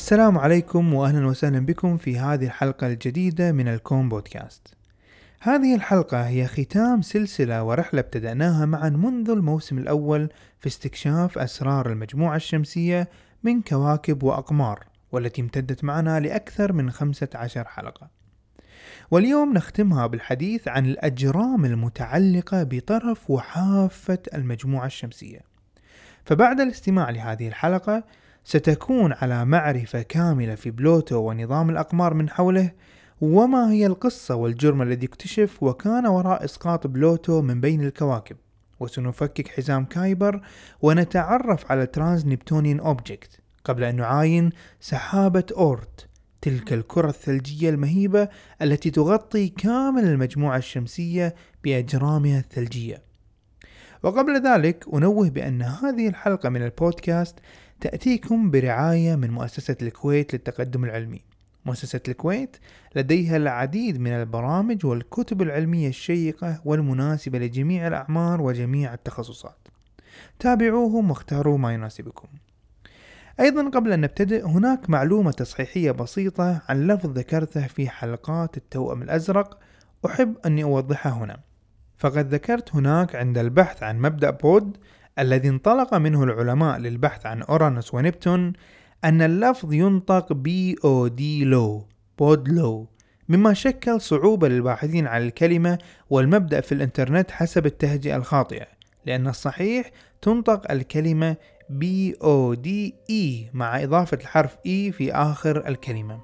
السلام عليكم واهلا وسهلا بكم في هذه الحلقة الجديدة من الكون بودكاست. هذه الحلقة هي ختام سلسلة ورحلة ابتدأناها معا منذ الموسم الأول في استكشاف أسرار المجموعة الشمسية من كواكب وأقمار والتي امتدت معنا لأكثر من 15 حلقة. واليوم نختمها بالحديث عن الأجرام المتعلقة بطرف وحافة المجموعة الشمسية. فبعد الاستماع لهذه الحلقة ستكون على معرفة كاملة في بلوتو ونظام الأقمار من حوله وما هي القصة والجرم الذي اكتشف وكان وراء إسقاط بلوتو من بين الكواكب. وسنفكك حزام كايبر ونتعرف على trans-Neptunian object قبل أن نعاين سحابة أورت تلك الكرة الثلجية المهيبة التي تغطي كامل المجموعة الشمسية بأجرامها الثلجية. وقبل ذلك أنوه بأن هذه الحلقة من البودكاست تأتيكم برعاية من مؤسسة الكويت للتقدم العلمي. مؤسسة الكويت لديها العديد من البرامج والكتب العلمية الشيقة والمناسبة لجميع الأعمار وجميع التخصصات. تابعوهم واختاروا ما يناسبكم. أيضا قبل أن نبتدئ هناك معلومة تصحيحية بسيطة عن لفظ ذكرته في حلقات التوأم الأزرق. أحب أني أوضحها هنا. فقد ذكرت هناك عند البحث عن مبدأ بود الذي انطلق منه العلماء للبحث عن أورانوس ونبتون أن اللفظ ينطق بي أو دي لو بودلو مما شكل صعوبة للباحثين عن الكلمة والمبدأ في الإنترنت حسب التهجئة الخاطئة لأن الصحيح تنطق الكلمة بي أو دي إي مع إضافة الحرف إي في آخر الكلمة.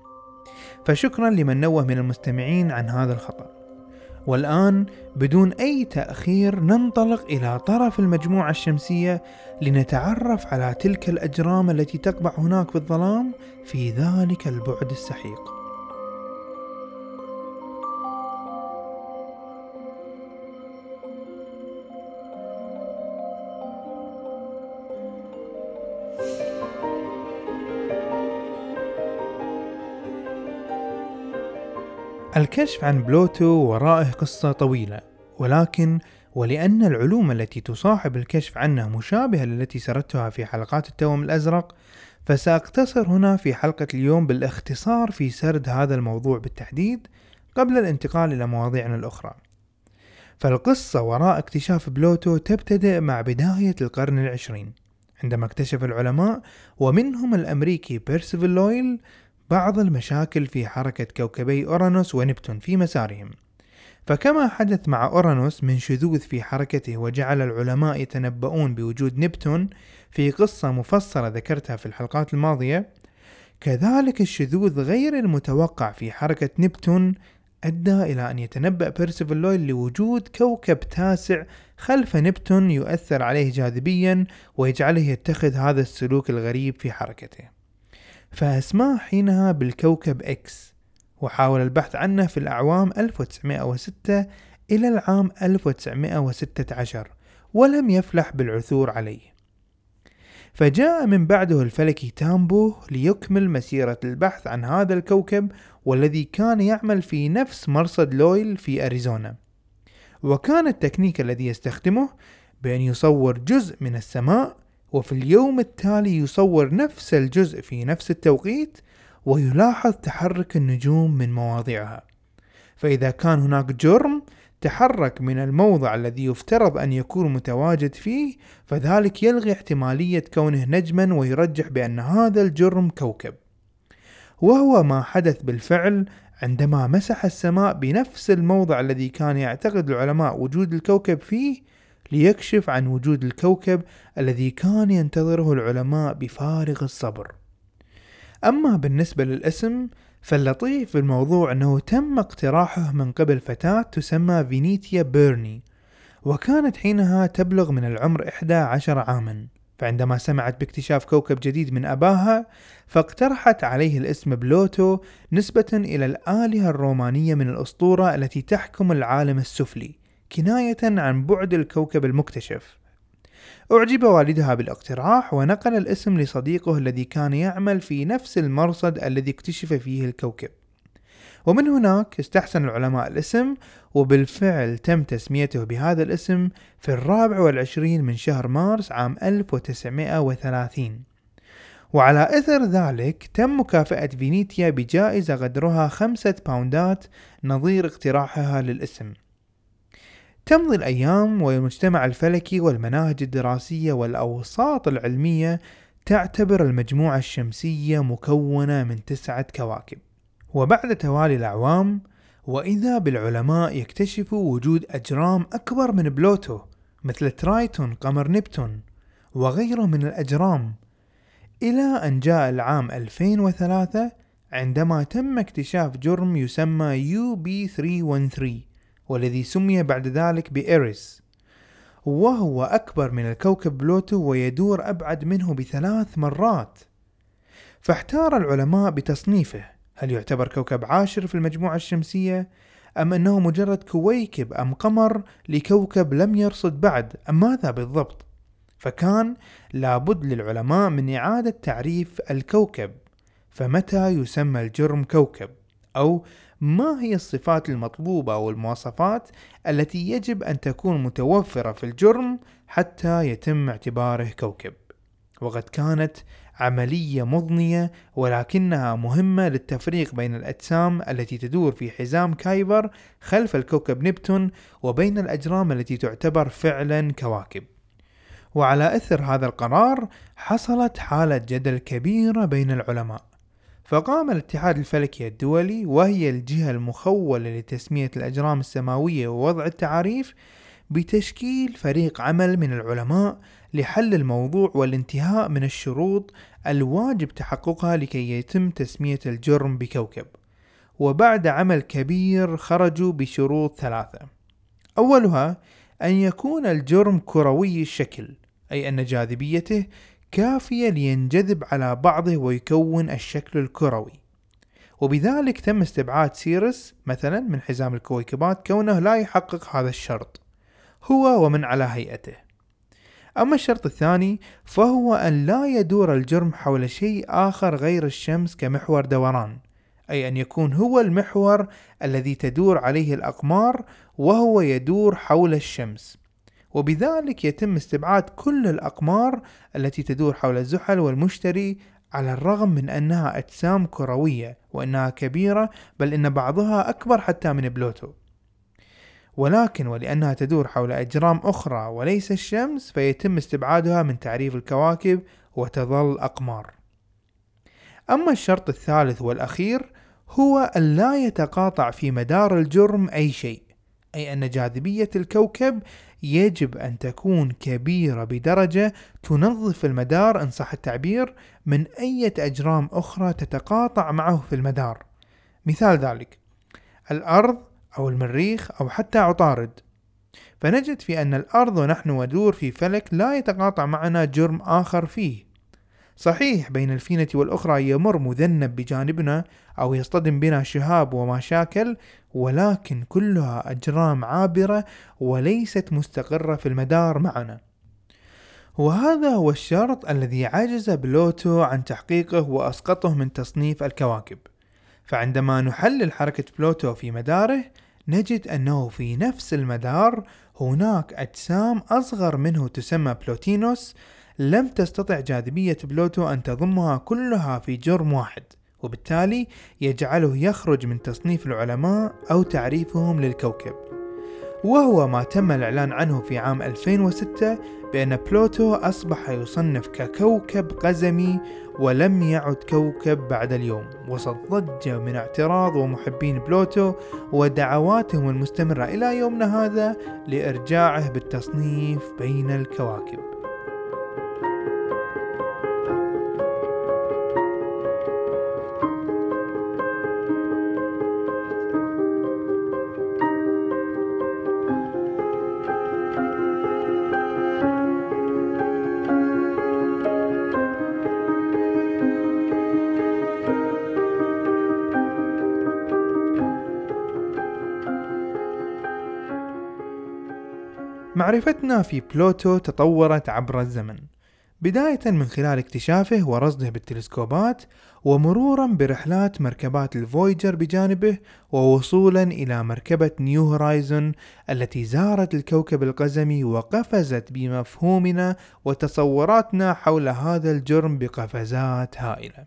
فشكرا لمن نوه من المستمعين عن هذا الخطأ. والآن بدون أي تأخير ننطلق إلى طرف المجموعة الشمسية لنتعرف على تلك الأجرام التي تقبع هناك في الظلام في ذلك البعد السحيق. الكشف عن بلوتو ورائه قصة طويلة ولكن ولأن العلوم التي تصاحب الكشف عنه مشابهة للتي سردتها في حلقات التوأم الأزرق فسأقتصر هنا في حلقة اليوم بالاختصار في سرد هذا الموضوع بالتحديد قبل الانتقال إلى مواضيعنا الأخرى. فالقصة وراء اكتشاف بلوتو تبتدئ مع بداية القرن العشرين عندما اكتشف العلماء ومنهم الأمريكي بيرسيفل لويل بعض المشاكل في حركة كوكبي أورانوس ونبتون في مسارهم. فكما حدث مع أورانوس من شذوذ في حركته وجعل العلماء يتنبؤون بوجود نبتون في قصة مفصلة ذكرتها في الحلقات الماضية كذلك الشذوذ غير المتوقع في حركة نبتون أدى إلى أن يتنبأ بيرسيفل لويل لوجود كوكب تاسع خلف نبتون يؤثر عليه جاذبيا ويجعله يتخذ هذا السلوك الغريب في حركته. فأسماه حينها بالكوكب إكس وحاول البحث عنه في الأعوام 1906 إلى العام 1916 ولم يفلح بالعثور عليه. فجاء من بعده الفلكي تامبو ليكمل مسيرة البحث عن هذا الكوكب والذي كان يعمل في نفس مرصد لويل في أريزونا. وكان التكنيك الذي يستخدمه بأن يصور جزء من السماء وفي اليوم التالي يصور نفس الجزء في نفس التوقيت ويلاحظ تحرك النجوم من مواضعها. فإذا كان هناك جرم تحرك من الموضع الذي يفترض أن يكون متواجد فيه فذلك يلغي احتمالية كونه نجما ويرجح بأن هذا الجرم كوكب. وهو ما حدث بالفعل عندما مسح السماء بنفس الموضع الذي كان يعتقد العلماء وجود الكوكب فيه ليكشف عن وجود الكوكب الذي كان ينتظره العلماء بفارغ الصبر. أما بالنسبة للاسم فاللطيف في الموضوع أنه تم اقتراحه من قبل فتاة تسمى فينيتيا بيرني وكانت حينها تبلغ من العمر 11 عاما فعندما سمعت باكتشاف كوكب جديد من أباها فاقترحت عليه الاسم بلوتو نسبة إلى الآلهة الرومانية من الأسطورة التي تحكم العالم السفلي كناية عن بعد الكوكب المكتشف. أعجب والدها بالاقتراح ونقل الاسم لصديقه الذي كان يعمل في نفس المرصد الذي اكتشف فيه الكوكب. ومن هناك استحسن العلماء الاسم وبالفعل تم تسميته بهذا الاسم في الرابع والعشرين من شهر مارس عام 1930 وعلى إثر ذلك تم مكافأة فينيتيا بجائزة قدرها خمسة باوندات نظير اقتراحها للاسم. تمضي الأيام والمجتمع الفلكي والمناهج الدراسية والأوساط العلمية تعتبر المجموعة الشمسية مكونة من تسعة كواكب. وبعد توالي الأعوام وإذا بالعلماء يكتشفوا وجود أجرام أكبر من بلوتو مثل ترايتون قمر نبتون وغيره من الأجرام إلى أن جاء العام 2003 عندما تم اكتشاف جرم يسمى UB313 والذي سمي بعد ذلك بإيريس وهو أكبر من الكوكب بلوتو ويدور أبعد منه بثلاث مرات. فاحتار العلماء بتصنيفه هل يعتبر كوكب عاشر في المجموعة الشمسية أم أنه مجرد كويكب أم قمر لكوكب لم يرصد بعد أم ماذا بالضبط؟ فكان لابد للعلماء من إعادة تعريف الكوكب فمتى يسمى الجرم كوكب؟ أو ما هي الصفات المطلوبة والمواصفات التي يجب أن تكون متوفرة في الجرم حتى يتم اعتباره كوكب وقد كانت عملية مضنية ولكنها مهمة للتفريق بين الأجسام التي تدور في حزام كايبر خلف الكوكب نبتون وبين الأجرام التي تعتبر فعلا كواكب. وعلى إثر هذا القرار حصلت حالة جدل كبيرة بين العلماء. فقام الاتحاد الفلكي الدولي وهي الجهة المخولة لتسمية الأجرام السماوية ووضع التعاريف بتشكيل فريق عمل من العلماء لحل الموضوع والانتهاء من الشروط الواجب تحققها لكي يتم تسمية الجرم بكوكب. وبعد عمل كبير خرجوا بشروط ثلاثة. أولها أن يكون الجرم كروي الشكل أي أن جاذبيته كافية لينجذب على بعضه ويكون الشكل الكروي. وبذلك تم استبعاد سيرس مثلا من حزام الكويكبات كونه لا يحقق هذا الشرط هو ومن على هيئته. أما الشرط الثاني فهو أن لا يدور الجرم حول شيء آخر غير الشمس كمحور دوران أي أن يكون هو المحور الذي تدور عليه الأقمار وهو يدور حول الشمس. وبذلك يتم استبعاد كل الأقمار التي تدور حول الزحل والمشتري على الرغم من أنها أجسام كروية وأنها كبيرة بل إن بعضها أكبر حتى من بلوتو ولكن ولأنها تدور حول أجرام أخرى وليس الشمس فيتم استبعادها من تعريف الكواكب وتظل أقمار. أما الشرط الثالث والأخير هو أن لا يتقاطع في مدار الجرم أي شيء، أي أن جاذبية الكوكب يجب أن تكون كبيرة بدرجة تنظف المدار إن صح التعبير من أي أجرام أخرى تتقاطع معه في المدار. مثال ذلك: الأرض أو المريخ أو حتى عطارد فنجد في أن الأرض ونحن ندور في فلك لا يتقاطع معنا جرم آخر فيه صحيح بين الفينة والأخرى يمر مذنب بجانبنا أو يصطدم بنا شهاب ومشاكل ولكن كلها أجرام عابرة وليست مستقرة في المدار معنا. وهذا هو الشرط الذي عجز بلوتو عن تحقيقه وأسقطه من تصنيف الكواكب. فعندما نحلل حركة بلوتو في مداره نجد أنه في نفس المدار هناك أجسام أصغر منه تسمى بلوتينوس لم تستطع جاذبية بلوتو أن تضمها كلها في جرم واحد وبالتالي يجعله يخرج من تصنيف العلماء أو تعريفهم للكوكب. وهو ما تم الإعلان عنه في عام 2006 بأن بلوتو أصبح يصنف ككوكب قزمي ولم يعد كوكب بعد اليوم وسط ضجة من اعتراض ومحبين بلوتو ودعواتهم المستمرة إلى يومنا هذا لإرجاعه بالتصنيف بين الكواكب. معرفتنا في بلوتو تطورت عبر الزمن بداية من خلال اكتشافه ورصده بالتلسكوبات ومرورا برحلات مركبات الفويجر بجانبه ووصولا إلى مركبة نيو هورايزون التي زارت الكوكب القزمي وقفزت بمفهومنا وتصوراتنا حول هذا الجرم بقفزات هائلة.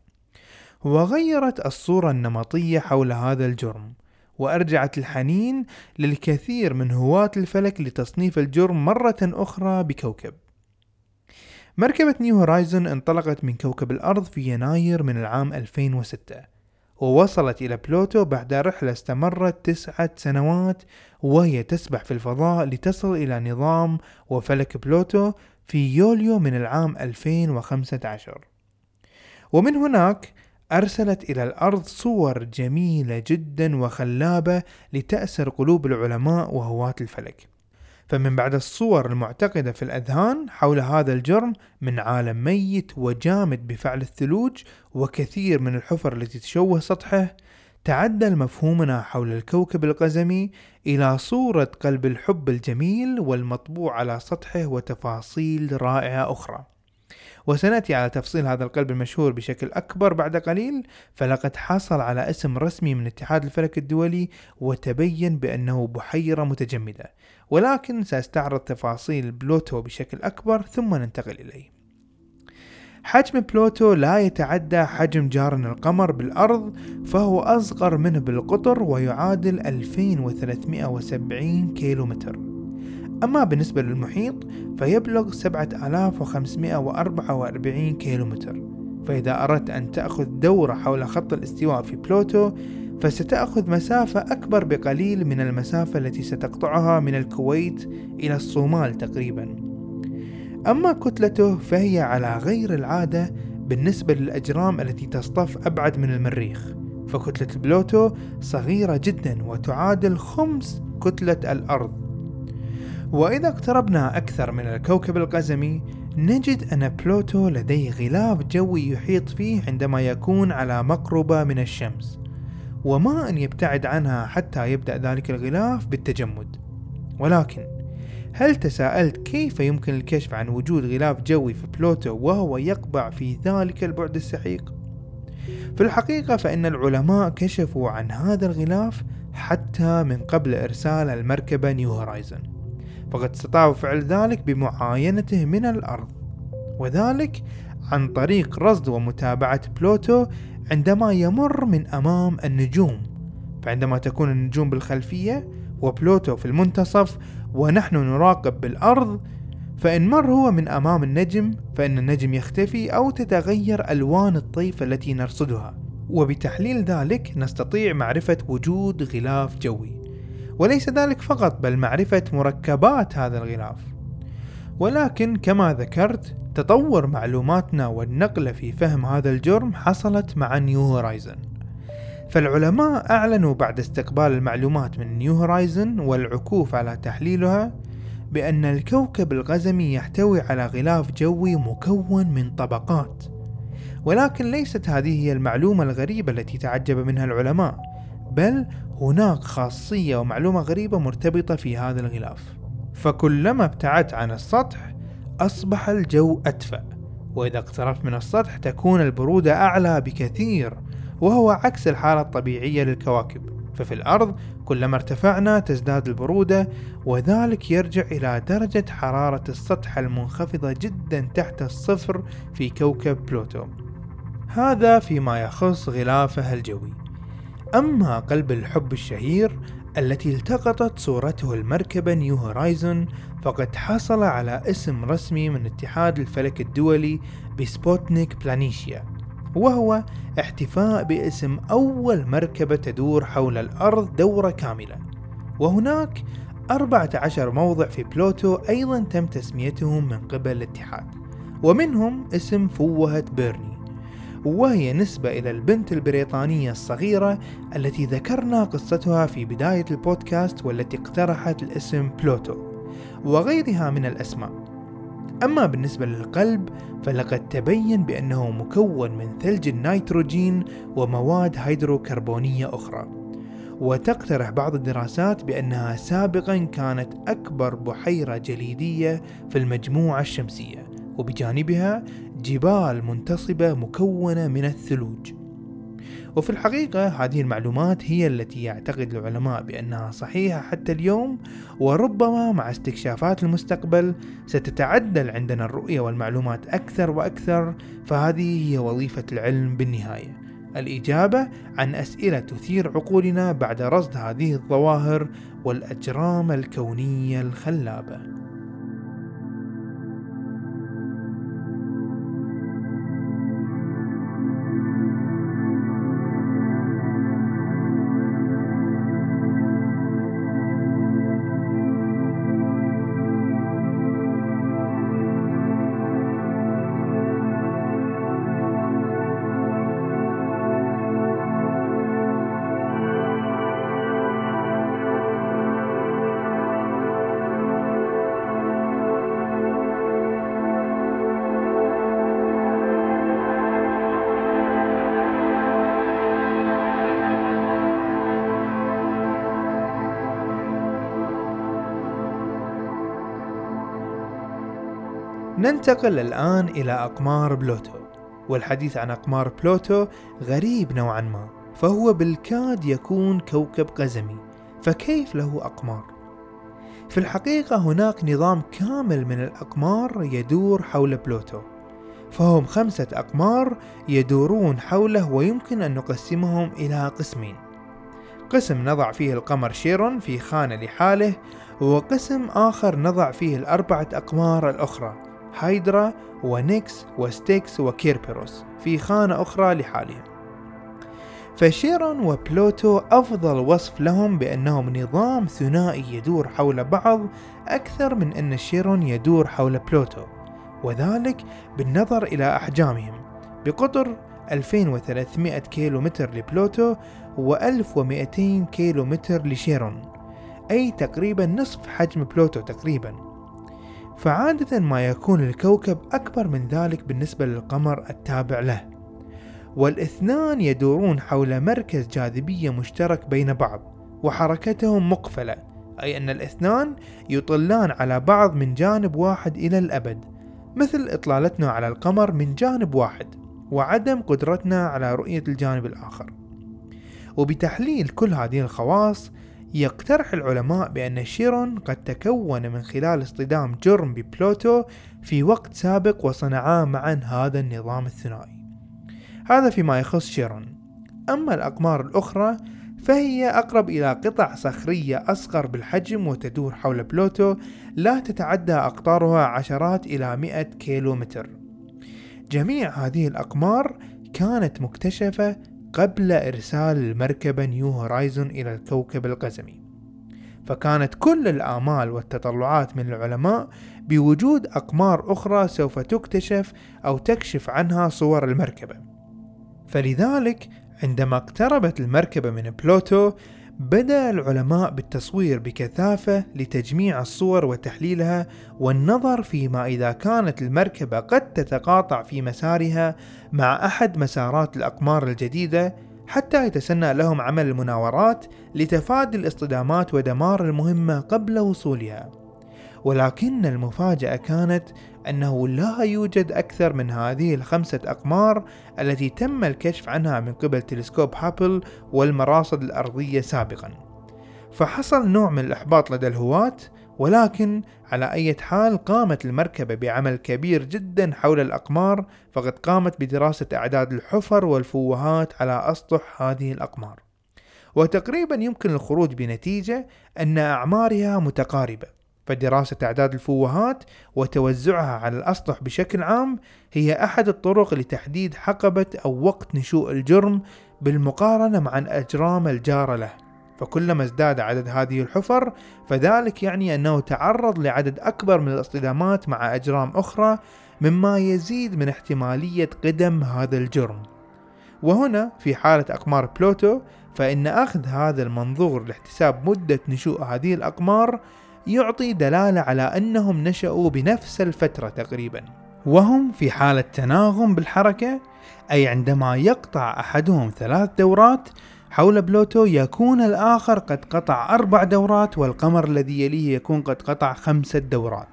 وغيرت الصورة النمطية حول هذا الجرم وأرجعت الحنين للكثير من هواة الفلك لتصنيف الجرم مرة أخرى بكوكب. مركبة نيو هورايزون انطلقت من كوكب الأرض في يناير من العام 2006 ووصلت إلى بلوتو بعد رحلة استمرت تسعة سنوات وهي تسبح في الفضاء لتصل إلى نظام وفلك بلوتو في يوليو من العام 2015 ومن هناك أرسلت إلى الأرض صور جميلة جدا وخلابة لتأسر قلوب العلماء وهواة الفلك. فمن بعد الصور المعتقدة في الأذهان حول هذا الجرم من عالم ميت وجامد بفعل الثلوج وكثير من الحفر التي تشوه سطحه تعدل مفهومنا حول الكوكب القزمي إلى صورة قلب الحب الجميل والمطبوع على سطحه وتفاصيل رائعة أخرى. وسنأتي على تفصيل هذا القلب المشهور بشكل أكبر بعد قليل فلقد حصل على اسم رسمي من اتحاد الفلك الدولي وتبين بأنه بحيرة متجمدة. ولكن سأستعرض تفاصيل بلوتو بشكل أكبر ثم ننتقل إليه. حجم بلوتو لا يتعدى حجم جارنا القمر بالأرض فهو أصغر منه بالقطر ويعادل 2370 كيلومتر. أما بالنسبة للمحيط فيبلغ 7544 كيلومتر. فإذا أردت أن تأخذ دورة حول خط الاستواء في بلوتو فستأخذ مسافة أكبر بقليل من المسافة التي ستقطعها من الكويت إلى الصومال تقريبا. أما كتلته فهي على غير العادة بالنسبة للأجرام التي تصطف أبعد من المريخ. فكتلة بلوتو صغيرة جدا وتعادل خمس كتلة الأرض. وإذا اقتربنا أكثر من الكوكب القزمي نجد أن بلوتو لديه غلاف جوي يحيط فيه عندما يكون على مقربة من الشمس وما أن يبتعد عنها حتى يبدأ ذلك الغلاف بالتجمد ولكن هل تساءلت كيف يمكن الكشف عن وجود غلاف جوي في بلوتو وهو يقبع في ذلك البعد السحيق؟ في الحقيقة فإن العلماء كشفوا عن هذا الغلاف حتى من قبل إرسال المركبة نيو هورايزن فقد استطاعوا فعل ذلك بمعاينته من الأرض وذلك عن طريق رصد ومتابعة بلوتو عندما يمر من أمام النجوم. فعندما تكون النجوم بالخلفية وبلوتو في المنتصف ونحن نراقب بالأرض فإن مر هو من أمام النجم فإن النجم يختفي أو تتغير ألوان الطيف التي نرصدها. وبتحليل ذلك نستطيع معرفة وجود غلاف جوي. وليس ذلك فقط بل معرفة مركبات هذا الغلاف. ولكن كما ذكرت تطور معلوماتنا والنقلة في فهم هذا الجرم حصلت مع نيو هورايزن فالعلماء أعلنوا بعد استقبال المعلومات من نيو هورايزن والعكوف على تحليلها بأن الكوكب القزمي يحتوي على غلاف جوي مكون من طبقات. ولكن ليست هذه هي المعلومة الغريبة التي تعجب منها العلماء بل هناك خاصية ومعلومة غريبة مرتبطة في هذا الغلاف. فكلما ابتعدت عن السطح أصبح الجو أدفأ. وإذا اقتربت من السطح تكون البرودة أعلى بكثير وهو عكس الحالة الطبيعية للكواكب. ففي الأرض كلما ارتفعنا تزداد البرودة وذلك يرجع إلى درجة حرارة السطح المنخفضة جدا تحت الصفر في كوكب بلوتو. هذا فيما يخص غلافه الجوي. أما قلب الحب الشهير التي التقطت صورته المركبة نيو هورايزون فقد حصل على اسم رسمي من اتحاد الفلك الدولي بسبوتنيك بلانيشيا وهو احتفاء باسم أول مركبة تدور حول الأرض دورة كاملة. وهناك 14 موضع في بلوتو أيضا تم تسميتهم من قبل الاتحاد ومنهم اسم فوهة بيرني. وهي نسبة إلى البنت البريطانية الصغيرة التي ذكرنا قصتها في بداية البودكاست والتي اقترحت الاسم بلوتو وغيرها من الأسماء. أما بالنسبة للقلب فلقد تبين بأنه مكون من ثلج النيتروجين ومواد هيدروكربونية أخرى. وتقترح بعض الدراسات بأنها سابقا كانت أكبر بحيرة جليدية في المجموعة الشمسية وبجانبها جبال منتصبة مكونة من الثلوج. وفي الحقيقة هذه المعلومات هي التي يعتقد العلماء بأنها صحيحة حتى اليوم وربما مع استكشافات المستقبل ستتعدل عندنا الرؤية والمعلومات أكثر وأكثر فهذه هي وظيفة العلم بالنهاية. الإجابة عن أسئلة تثير عقولنا بعد رصد هذه الظواهر والأجرام الكونية الخلابة. ننتقل الآن إلى أقمار بلوتو والحديث عن أقمار بلوتو غريب نوعا ما فهو بالكاد يكون كوكب قزمي فكيف له أقمار؟ في الحقيقة هناك نظام كامل من الأقمار يدور حول بلوتو فهم خمسة أقمار يدورون حوله ويمكن أن نقسمهم إلى قسمين قسم نضع فيه القمر شيرون في خانة لحاله وقسم آخر نضع فيه الأربعة أقمار الأخرى هايدرا ونيكس وستيكس وكيربيروس في خانة أخرى لحالهم. فشيرون وبلوتو أفضل وصف لهم بأنهم نظام ثنائي يدور حول بعض أكثر من أن شيرون يدور حول بلوتو وذلك بالنظر إلى أحجامهم. بقطر 2300 كيلو متر لبلوتو و 1200 كيلو متر لشيرون أي تقريبا نصف حجم بلوتو تقريبا. فعادة ما يكون الكوكب أكبر من ذلك بالنسبة للقمر التابع له. والإثنان يدورون حول مركز جاذبية مشترك بين بعض وحركتهم مقفلة أي أن الإثنان يطلان على بعض من جانب واحد إلى الأبد مثل إطلالتنا على القمر من جانب واحد وعدم قدرتنا على رؤية الجانب الآخر. وبتحليل كل هذه الخواص يقترح العلماء بأن شيرون قد تكون من خلال اصطدام جرم ببلوتو في وقت سابق وصنعا معا هذا النظام الثنائي. هذا فيما يخص شيرون. أما الأقمار الأخرى فهي أقرب إلى قطع صخرية أصغر بالحجم وتدور حول بلوتو لا تتعدى أقطارها عشرات إلى مئة كيلو متر جميع هذه الأقمار كانت مكتشفة قبل إرسال المركبة نيو هورايزون إلى الكوكب القزمي. فكانت كل الآمال والتطلعات من العلماء بوجود أقمار أخرى سوف تكتشف أو تكشف عنها صور المركبة. فلذلك عندما اقتربت المركبة من بلوتو بدأ العلماء بالتصوير بكثافة لتجميع الصور وتحليلها والنظر فيما إذا كانت المركبة قد تتقاطع في مسارها مع أحد مسارات الأقمار الجديدة حتى يتسنى لهم عمل المناورات لتفادي الاصطدامات ودمار المهمة قبل وصولها. ولكن المفاجأة كانت أنه لا يوجد أكثر من هذه الخمسة أقمار التي تم الكشف عنها من قبل تلسكوب هابل والمراصد الأرضية سابقا. فحصل نوع من الإحباط لدى الهواة ولكن على أي حال قامت المركبة بعمل كبير جدا حول الأقمار فقد قامت بدراسة أعداد الحفر والفوهات على أسطح هذه الأقمار. وتقريبا يمكن الخروج بنتيجة أن أعمارها متقاربة. فدراسة أعداد الفوهات وتوزعها على الأسطح بشكل عام هي أحد الطرق لتحديد حقبة أو وقت نشوء الجرم بالمقارنة مع الأجرام الجارة له. فكلما ازداد عدد هذه الحفر فذلك يعني أنه تعرض لعدد أكبر من الاصطدامات مع أجرام أخرى مما يزيد من احتمالية قدم هذا الجرم. وهنا في حالة أقمار بلوتو فإن أخذ هذا المنظور لاحتساب مدة نشوء هذه الأقمار يعطي دلالة على أنهم نشأوا بنفس الفترة تقريبا. وهم في حالة تناغم بالحركة أي عندما يقطع أحدهم ثلاث دورات حول بلوتو يكون الآخر قد قطع أربع دورات والقمر الذي يليه يكون قد قطع خمسة دورات.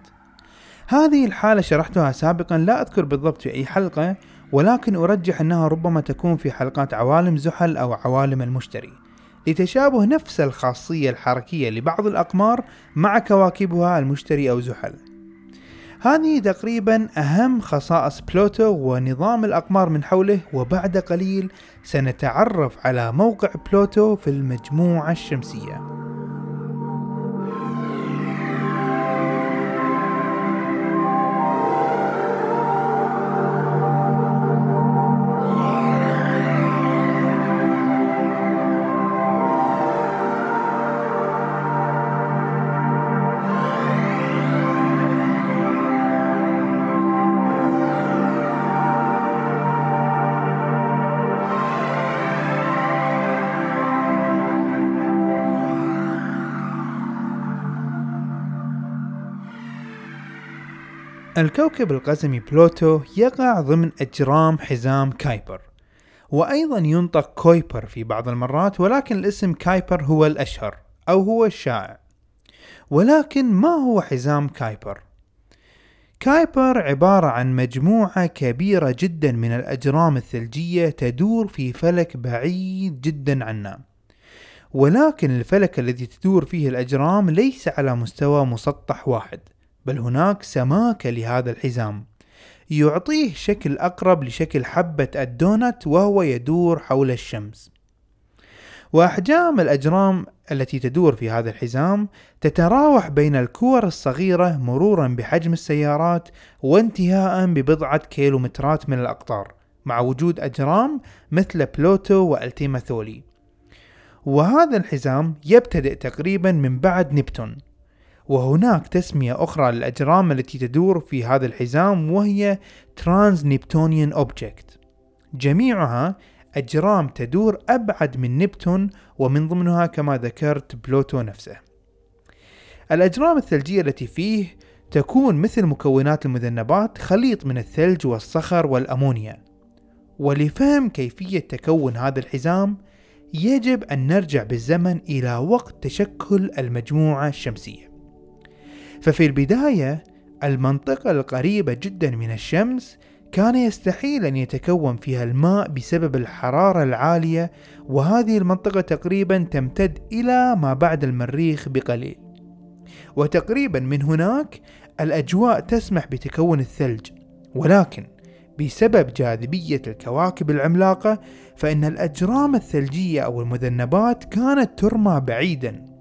هذه الحالة شرحتها سابقا لا أذكر بالضبط في أي حلقة ولكن أرجح أنها ربما تكون في حلقات عوالم زحل أو عوالم المشتري. لتشابه نفس الخاصية الحركية لبعض الأقمار مع كواكبها المشتري أو زحل. هذه تقريبا أهم خصائص بلوتو ونظام الأقمار من حوله وبعد قليل سنتعرف على موقع بلوتو في المجموعة الشمسية. الكوكب القزمي بلوتو يقع ضمن أجرام حزام كايبر وأيضا ينطق كويبر في بعض المرات ولكن الاسم كايبر هو الأشهر أو هو الشائع. ولكن ما هو حزام كايبر؟ كايبر عبارة عن مجموعة كبيرة جدا من الأجرام الثلجية تدور في فلك بعيد جدا عنا. ولكن الفلك الذي تدور فيه الأجرام ليس على مستوى مسطح واحد. بل هناك سماكة لهذا الحزام يعطيه شكل أقرب لشكل حبة الدونت وهو يدور حول الشمس. وأحجام الأجرام التي تدور في هذا الحزام تتراوح بين الكور الصغيرة مرورا بحجم السيارات وانتهاء ببضعة كيلومترات من الأقطار مع وجود أجرام مثل بلوتو وألتيما ثولي. وهذا الحزام يبتدئ تقريبا من بعد نبتون. وهناك تسمية أخرى للأجرام التي تدور في هذا الحزام وهي Trans Neptunian Object جميعها أجرام تدور أبعد من نبتون ومن ضمنها كما ذكرت بلوتو نفسه. الأجرام الثلجية التي فيه تكون مثل مكونات المذنبات خليط من الثلج والصخر والأمونيا. ولفهم كيفية تكون هذا الحزام يجب أن نرجع بالزمن إلى وقت تشكل المجموعة الشمسية. ففي البداية المنطقة القريبة جدا من الشمس كان يستحيل أن يتكون فيها الماء بسبب الحرارة العالية وهذه المنطقة تقريبا تمتد إلى ما بعد المريخ بقليل. وتقريبا من هناك الأجواء تسمح بتكون الثلج ولكن بسبب جاذبية الكواكب العملاقة فإن الأجرام الثلجية أو المذنبات كانت ترمى بعيدا.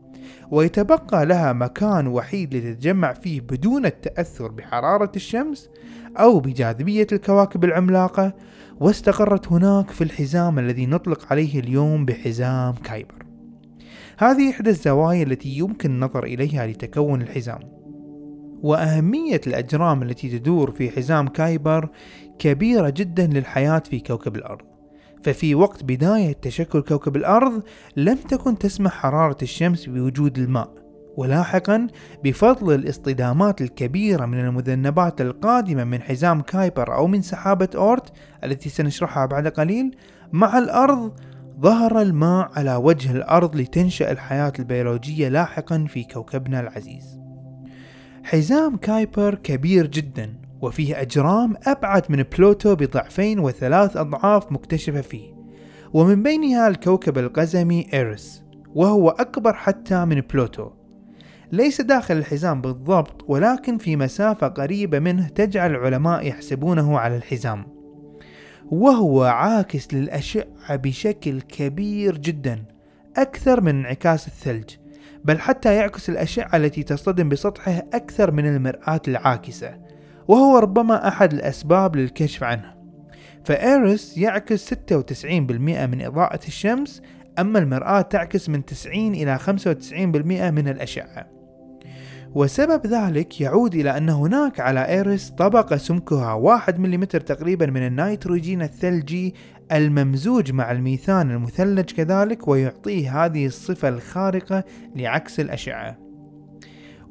ويتبقى لها مكان وحيد لتتجمع فيه بدون التأثر بحرارة الشمس أو بجاذبية الكواكب العملاقة واستقرت هناك في الحزام الذي نطلق عليه اليوم بحزام كايبر. هذه إحدى الزوايا التي يمكن النظر إليها لتكون الحزام. وأهمية الأجرام التي تدور في حزام كايبر كبيرة جدا للحياة في كوكب الأرض. ففي وقت بداية تشكل كوكب الأرض لم تكن تسمح حرارة الشمس بوجود الماء ولاحقا بفضل الاصطدامات الكبيرة من المذنبات القادمة من حزام كايبر أو من سحابة أورت التي سنشرحها بعد قليل مع الأرض ظهر الماء على وجه الأرض لتنشأ الحياة البيولوجية لاحقا في كوكبنا العزيز. حزام كايبر كبير جدا وفيه أجرام أبعد من بلوتو بضعفين وثلاث أضعاف مكتشفة فيه ومن بينها الكوكب القزمي إيرس وهو أكبر حتى من بلوتو. ليس داخل الحزام بالضبط ولكن في مسافة قريبة منه تجعل العلماء يحسبونه على الحزام. وهو عاكس للأشعة بشكل كبير جدا أكثر من انعكاس الثلج بل حتى يعكس الأشعة التي تصطدم بسطحه أكثر من المرآة العاكسة. وهو ربما أحد الأسباب للكشف عنه. فإيرس يعكس 96% من إضاءة الشمس أما المرآة تعكس من 90 إلى 95% من الأشعة. وسبب ذلك يعود إلى أن هناك على إيرس طبقة سمكها 1 ملم تقريبا من النيتروجين الثلجي الممزوج مع الميثان المثلج كذلك ويعطيه هذه الصفة الخارقة لعكس الأشعة.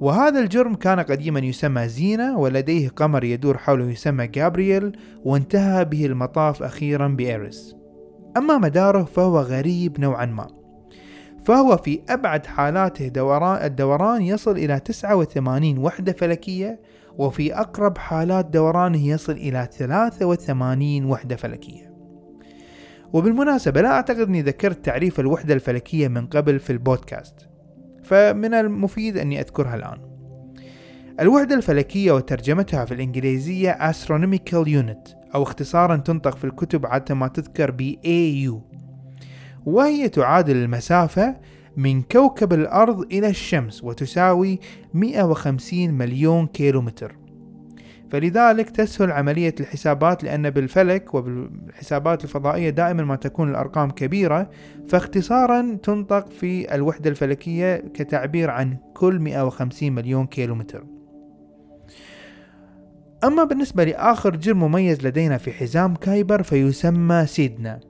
وهذا الجرم كان قديما يسمى زينة ولديه قمر يدور حوله يسمى جابرييل وانتهى به المطاف أخيرا بإيرس أما مداره فهو غريب نوعا ما. فهو في أبعد حالاته دوران الدوران يصل إلى 89 وحدة فلكية وفي أقرب حالات دورانه يصل إلى 83 وحدة فلكية. وبالمناسبة لا أعتقد أني ذكرت تعريف الوحدة الفلكية من قبل في البودكاست. فمن المفيد أني أذكرها الآن. الوحدة الفلكية وترجمتها في الإنجليزية Astronomical Unit أو اختصارا تنطق في الكتب عادة ما تذكر ب AU وهي تعادل المسافة من كوكب الأرض إلى الشمس وتساوي 150 مليون كيلومتر. فلذلك تسهل عملية الحسابات لأن بالفلك وبالحسابات الفضائية دائما ما تكون الأرقام كبيرة فاختصارا تنطق في الوحدة الفلكية كتعبير عن كل 150 مليون كيلومتر. أما بالنسبة لآخر جرم مميز لدينا في حزام كايبر فيسمى سيدنا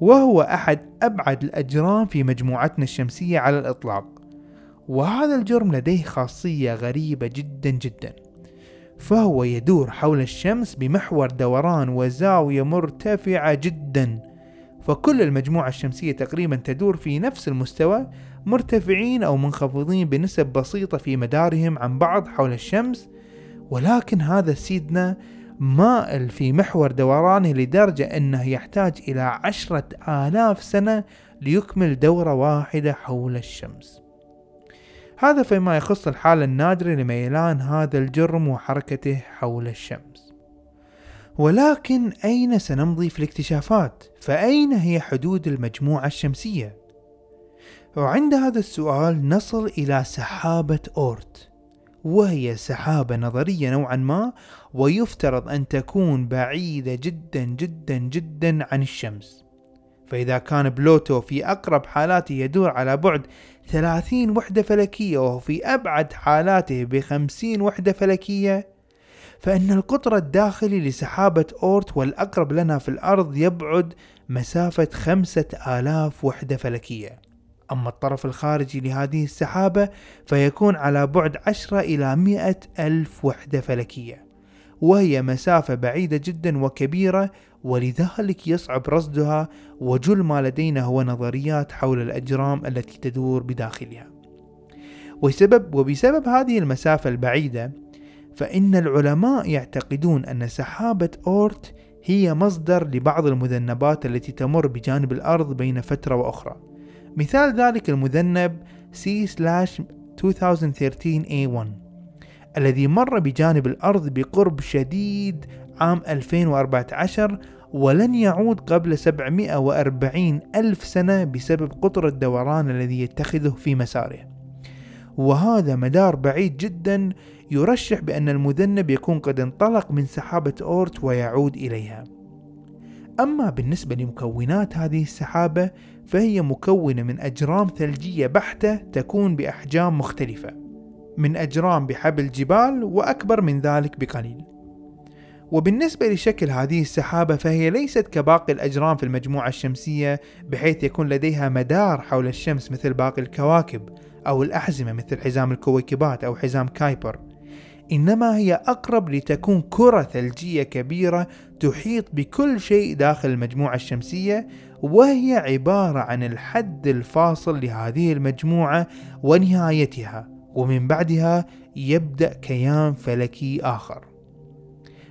وهو أحد أبعد الأجرام في مجموعتنا الشمسية على الإطلاق. وهذا الجرم لديه خاصية غريبة جدا جدا. فهو يدور حول الشمس بمحور دوران وزاوية مرتفعة جدا. فكل المجموعة الشمسية تقريبا تدور في نفس المستوى مرتفعين أو منخفضين بنسب بسيطة في مدارهم عن بعض حول الشمس. ولكن هذا سيدنا مائل في محور دورانه لدرجة أنه يحتاج إلى عشرة آلاف سنة ليكمل دورة واحدة حول الشمس. هذا فيما يخص الحالة النادرة لميلان هذا الجرم وحركته حول الشمس ولكن أين سنمضي في الاكتشافات؟ فأين هي حدود المجموعة الشمسية؟ وعند هذا السؤال نصل إلى سحابة أورت وهي سحابة نظرية نوعا ما ويفترض أن تكون بعيدة جدا جدا جدا عن الشمس فإذا كان بلوتو في أقرب حالاته يدور على بعد 30 وحدة فلكية وهو في أبعد حالاته ب 50 وحدة فلكية فإن القطر الداخلي لسحابة أورت والأقرب لنا في الأرض يبعد مسافة خمسة آلاف وحدة فلكية. أما الطرف الخارجي لهذه السحابة فيكون على بعد 10 إلى 100 ألف وحدة فلكية وهي مسافة بعيدة جدا وكبيرة ولذلك يصعب رصدها وجل ما لدينا هو نظريات حول الأجرام التي تدور بداخلها. وسبب وبسبب هذه المسافة البعيدة فإن العلماء يعتقدون أن سحابة أورت هي مصدر لبعض المذنبات التي تمر بجانب الأرض بين فترة وأخرى. مثال ذلك المذنب C/2013A1 الذي مر بجانب الأرض بقرب شديد عام 2014 ولن يعود قبل 740 ألف سنة بسبب قطر الدوران الذي يتخذه في مساره. وهذا مدار بعيد جدا يرشح بأن المذنب يكون قد انطلق من سحابة أورت ويعود إليها. أما بالنسبة لمكونات هذه السحابة فهي مكونة من أجرام ثلجية بحتة تكون بأحجام مختلفة من أجرام بحبل جبال وأكبر من ذلك بقليل. وبالنسبة لشكل هذه السحابة فهي ليست كباقي الأجرام في المجموعة الشمسية بحيث يكون لديها مدار حول الشمس مثل باقي الكواكب أو الأحزمة مثل حزام الكويكبات أو حزام كايبر. إنما هي أقرب لتكون كرة ثلجية كبيرة تحيط بكل شيء داخل المجموعة الشمسية وهي عبارة عن الحد الفاصل لهذه المجموعة ونهايتها. ومن بعدها يبدأ كيان فلكي آخر.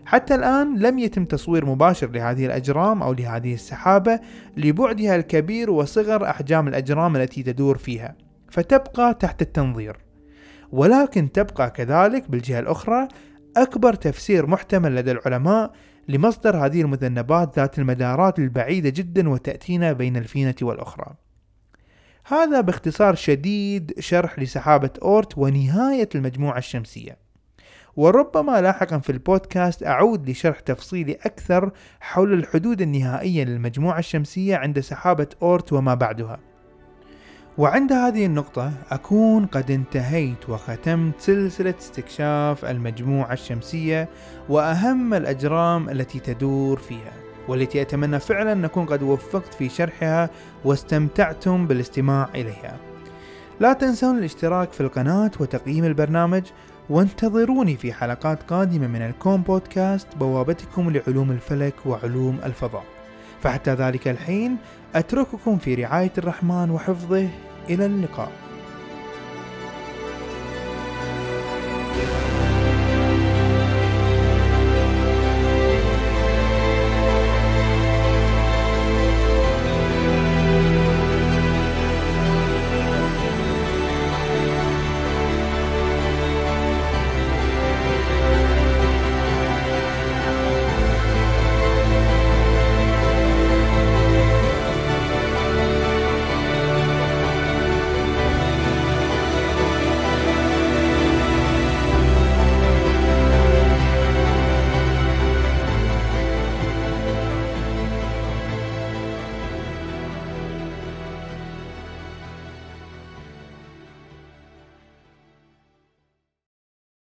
حتى الآن لم يتم تصوير مباشر لهذه الأجرام أو لهذه السحابة لبعدها الكبير وصغر أحجام الأجرام التي تدور فيها فتبقى تحت التنظير. ولكن تبقى كذلك بالجهة الأخرى أكبر تفسير محتمل لدى العلماء لمصدر هذه المذنبات ذات المدارات البعيدة جدا وتأتينا بين الفينة والأخرى. هذا باختصار شديد شرح لسحابة أورت ونهاية المجموعة الشمسية. وربما لاحقا في البودكاست أعود لشرح تفصيلي أكثر حول الحدود النهائية للمجموعة الشمسية عند سحابة أورت وما بعدها. وعند هذه النقطة أكون قد انتهيت وختمت سلسلة استكشاف المجموعة الشمسية وأهم الأجرام التي تدور فيها والتي أتمنى فعلا أن أكون قد وفقت في شرحها واستمتعتم بالاستماع إليها. لا تنسون الاشتراك في القناة وتقييم البرنامج وانتظروني في حلقات قادمة من الكوم بودكاست بوابتكم لعلوم الفلك وعلوم الفضاء. فحتى ذلك الحين أترككم في رعاية الرحمن وحفظه. إلى اللقاء.